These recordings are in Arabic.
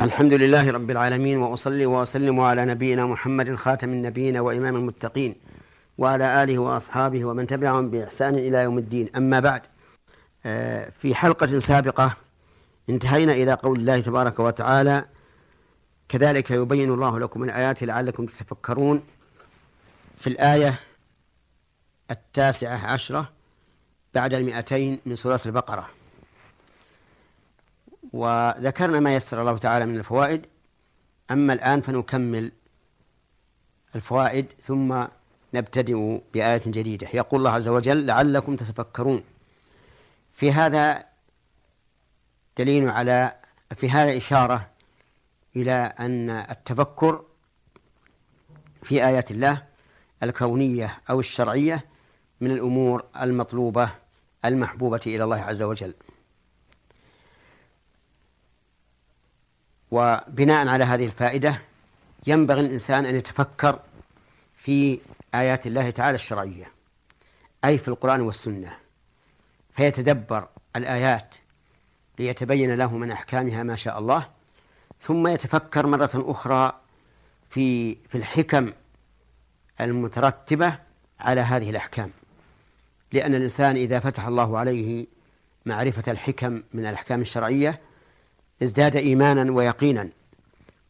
الحمد لله رب العالمين وأصلي وأسلم على نبينا محمد خاتم النبيين وإمام المتقين وعلى آله وأصحابه ومن تبعهم بإحسان إلى يوم الدين. أما بعد آه، في حلقة سابقة انتهينا إلى قول الله تبارك وتعالى كذلك يبين الله لكم الآيات لعلكم تتفكرون في الآية التاسعة عشرة بعد المئتين من سورة البقرة. وذكرنا ما يسر الله تعالى من الفوائد. أما الآن فنكمل الفوائد ثم نبتدئ بآية جديدة. يقول الله عز وجل لعلكم تتفكرون. في هذا دليل على في هذا إشارة إلى أن التفكر في آيات الله الكونية أو الشرعية من الأمور المطلوبة المحبوبة إلى الله عز وجل. وبناء على هذه الفائدة ينبغي الإنسان أن يتفكر في آيات الله تعالى الشرعية أي في القرآن والسنة. فيتدبر الآيات ليتبين له من أحكامها ما شاء الله ثم يتفكر مرة أخرى في في الحكم المترتبة على هذه الأحكام. لأن الإنسان إذا فتح الله عليه معرفة الحكم من الأحكام الشرعية ازداد إيمانا ويقينا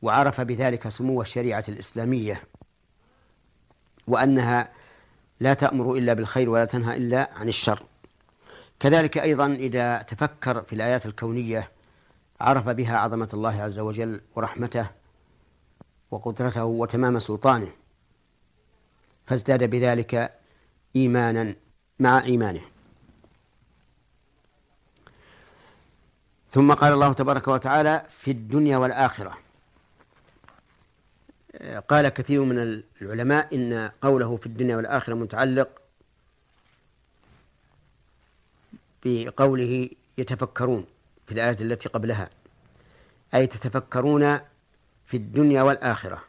وعرف بذلك سمو الشريعة الإسلامية وأنها لا تأمر إلا بالخير ولا تنهى إلا عن الشر. كذلك أيضا إذا تفكر في الآيات الكونية عرف بها عظمة الله عز وجل ورحمته وقدرته وتمام سلطانه فازداد بذلك إيمانا مع إيمانه. ثم قال الله تبارك وتعالى في الدنيا والآخرة. قال كثير من العلماء إن قوله في الدنيا والآخرة متعلق بقوله يتفكرون في الآية التي قبلها أي تتفكرون في الدنيا والآخرة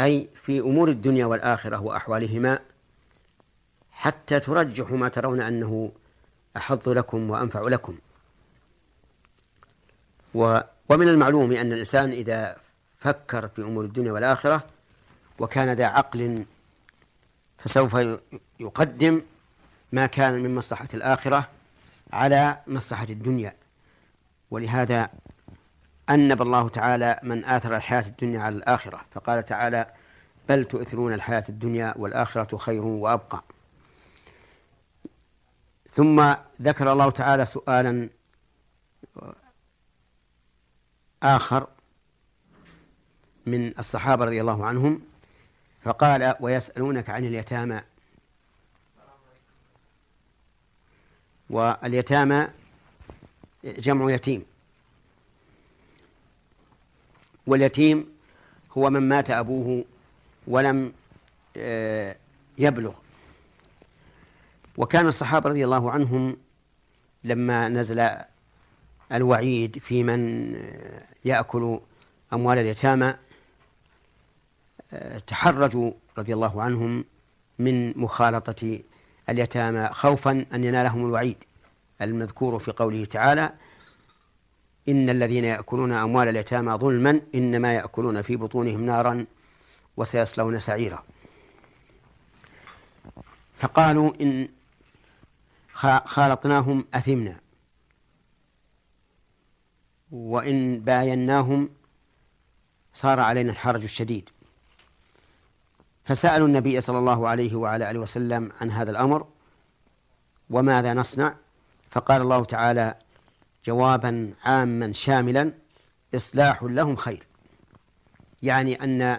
أي في أمور الدنيا والآخرة وأحوالهما حتى ترجحوا ما ترون أنه أحظ لكم وأنفع لكم. ومن المعلوم أن الإنسان إذا فكر في أمور الدنيا والآخرة وكان ذا عقل فسوف يقدم ما كان من مصلحة الآخرة على مصلحة الدنيا. ولهذا أنب الله تعالى من آثر الحياة الدنيا على الآخرة فقال تعالى بل تؤثرون الحياة الدنيا والآخرة خير وأبقى. ثم ذكر الله تعالى سؤالا آخر من الصحابة رضي الله عنهم فقال ويسألونك عن اليتامى. واليتامى جمع يتيم. واليتيم هو من مات أبوه ولم آه، يبلغ. وكان الصحابة رضي الله عنهم لما نزل الوعيد في من يأكل أموال اليتامى تحرجوا رضي الله عنهم من مخالطة اليتامى خوفا أن ينالهم الوعيد. المذكور في قوله تعالى إن الذين يأكلون أموال اليتامى ظلما إنما يأكلون في بطونهم نارا وسيصلون سعيرا. فقالوا إن خالطناهم أثمنا. وإن بايناهم صار علينا الحرج الشديد. فسألوا النبي صلى الله عليه وعلى آله وسلم عن هذا الأمر وماذا نصنع. فقال الله تعالى جوابا عاما شاملا إصلاح لهم خير. يعني أن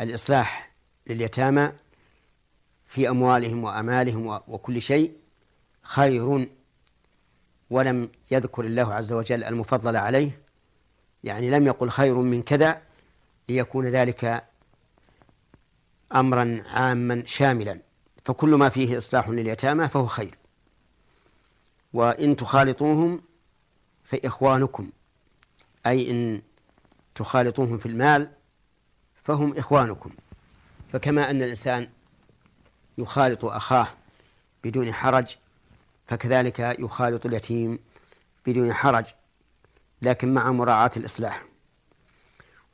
الإصلاح لليتامى في أموالهم وأمالهم وكل شيء خير ولم يذكر الله عز وجل المفضل عليه يعني لم يقل خير من كذا ليكون ذلك أمرا عاما شاملا. فكل ما فيه إصلاح لليتامى فهو خير. وإن تخالطوهم فإخوانكم. أي إن تخالطوهم في المال فهم إخوانكم. فكما أن الإنسان يخالط أخاه بدون حرج فكذلك يخالط اليتيم بدون حرج لكن مع مراعاة الإصلاح.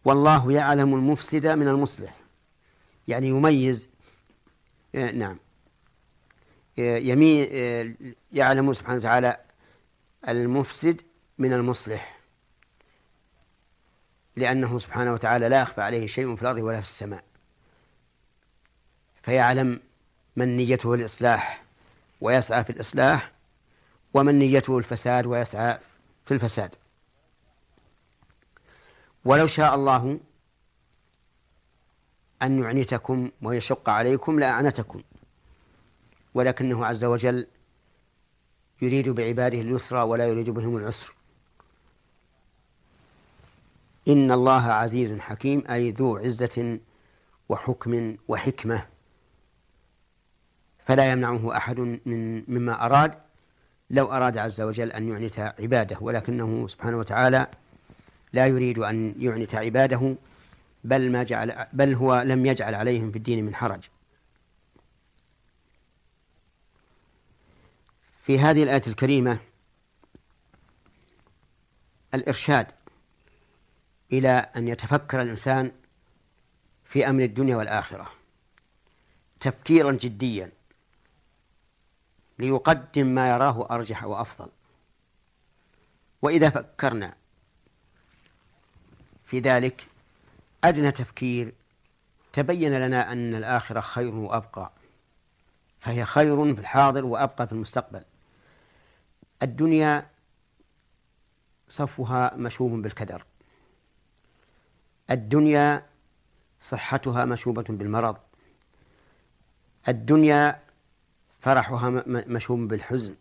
والله يعلم المفسد من المصلح. يعني يميز آه، نعم. آه، يمين آه، يعلم سبحانه وتعالى المفسد من المصلح. لأنه سبحانه وتعالى لا يخفى عليه شيء في الأرض ولا في السماء. فيعلم من نيته الإصلاح ويسعى في الإصلاح ومن نيته الفساد ويسعى في الفساد. ولو شاء الله أن يعنتكم ويشق عليكم لأعنتكم. ولكنه عز وجل يريد بعباده اليسرى ولا يريد بهم العسر. إن الله عزيز حكيم أي ذو عزة وحكم وحكمة. فلا يمنعه أحد من مما أراد لو أراد عز وجل أن يعنت عباده ولكنه سبحانه وتعالى لا يريد أن يعنت عباده بل ما جعل بل هو لم يجعل عليهم في الدين من حرج. في هذه الآية الكريمة الإرشاد إلى أن يتفكر الإنسان في أمر الدنيا والآخرة تفكيرا جديا. ليقدم ما يراه أرجح وأفضل. وإذا فكرنا في ذلك أدنى تفكير تبين لنا أن الآخرة خير وأبقى. فهي خير في الحاضر وأبقى في المستقبل. الدنيا صفها مشوب بالكدر. الدنيا صحتها مشوبة بالمرض. الدنيا فرحها مشوب بالحزن.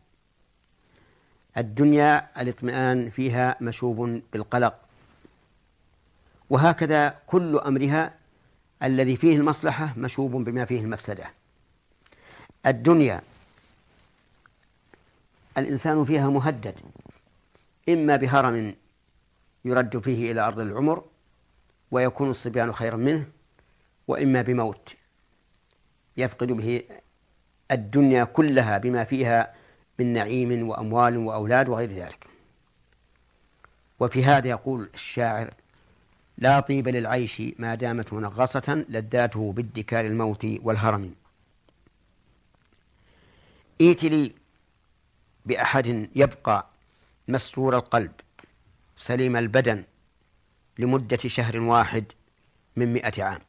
الدنيا الاطمئنان فيها مشوب بالقلق. وهكذا كل أمرها الذي فيه المصلحة مشوب بما فيه المفسدة. الدنيا الإنسان فيها مهدد. إما بهرم يرد فيه إلى أرض العمر ويكون الصبيان خيرا منه وإما بموت يفقد به الدنيا كلها بما فيها من نعيم وأموال وأولاد وغير ذلك. وفي هذا يقول الشاعر لا طيب للعيش ما دامت منغصة لذاته بادكار الموت والهرم. ائت لي بأحد يبقى مسرور القلب سليم البدن لمدة شهر واحد من مئة عام.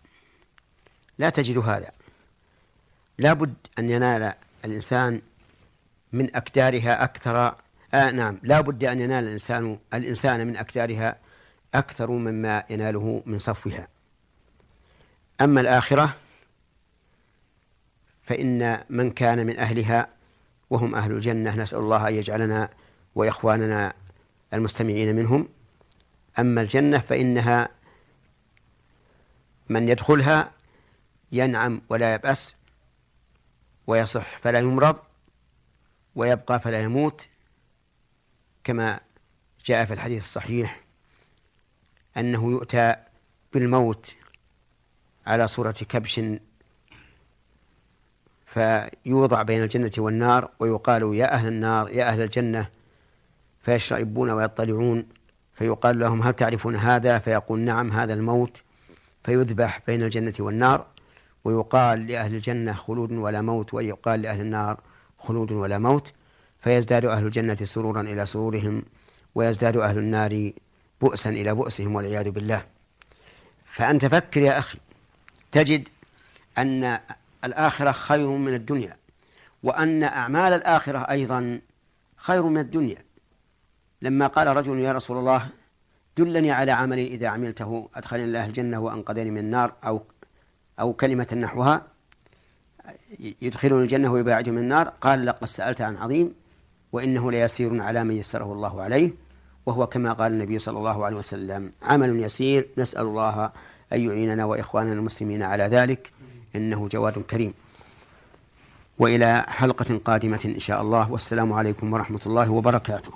لا تجد هذا. لا بد أن ينال الإنسان من أكدارها أكثر آه نعم لا بد أن ينال الإنسان الإنسان من أكدارها أكثر مما يناله من صفوها. أما الآخرة فإن من كان من أهلها وهم أهل الجنة نسأل الله أن يجعلنا وإخواننا المستمعين منهم. أما الجنة فإنها من يدخلها ينعم ولا يبأس ويصح فلا يمرض ويبقى فلا يموت كما جاء في الحديث الصحيح أنه يؤتى بالموت على صورة كبش فيوضع بين الجنة والنار ويقال يا أهل النار يا أهل الجنة فيشرئبون ويطلعون فيقال لهم هل تعرفون هذا؟ فيقول نعم هذا الموت. فيذبح بين الجنة والنار. ويقال لأهل الجنة خلود ولا موت ويقال لأهل النار خلود ولا موت. فيزداد أهل الجنة سرورا إلى سرورهم ويزداد أهل النار بؤسا إلى بؤسهم والعياذ بالله. فأنت فكر يا أخي تجد أن الآخرة خير من الدنيا وأن أعمال الآخرة أيضا خير من الدنيا. لما قال رجل يا رسول الله دلني على عمل إذا عملته أدخلني الله الجنة وأنقذني من النار أو أو كلمة نحوها يدخلني الجنة ويباعده من النار. قال لقد سألت عن عظيم وإنه ليسير على من يسره الله عليه. وهو كما قال النبي صلى الله عليه وسلم عمل يسير نسأل الله أن يعيننا وإخواننا المسلمين على ذلك إنه جواد كريم. وإلى حلقة قادمة إن شاء الله. والسلام عليكم ورحمة الله وبركاته.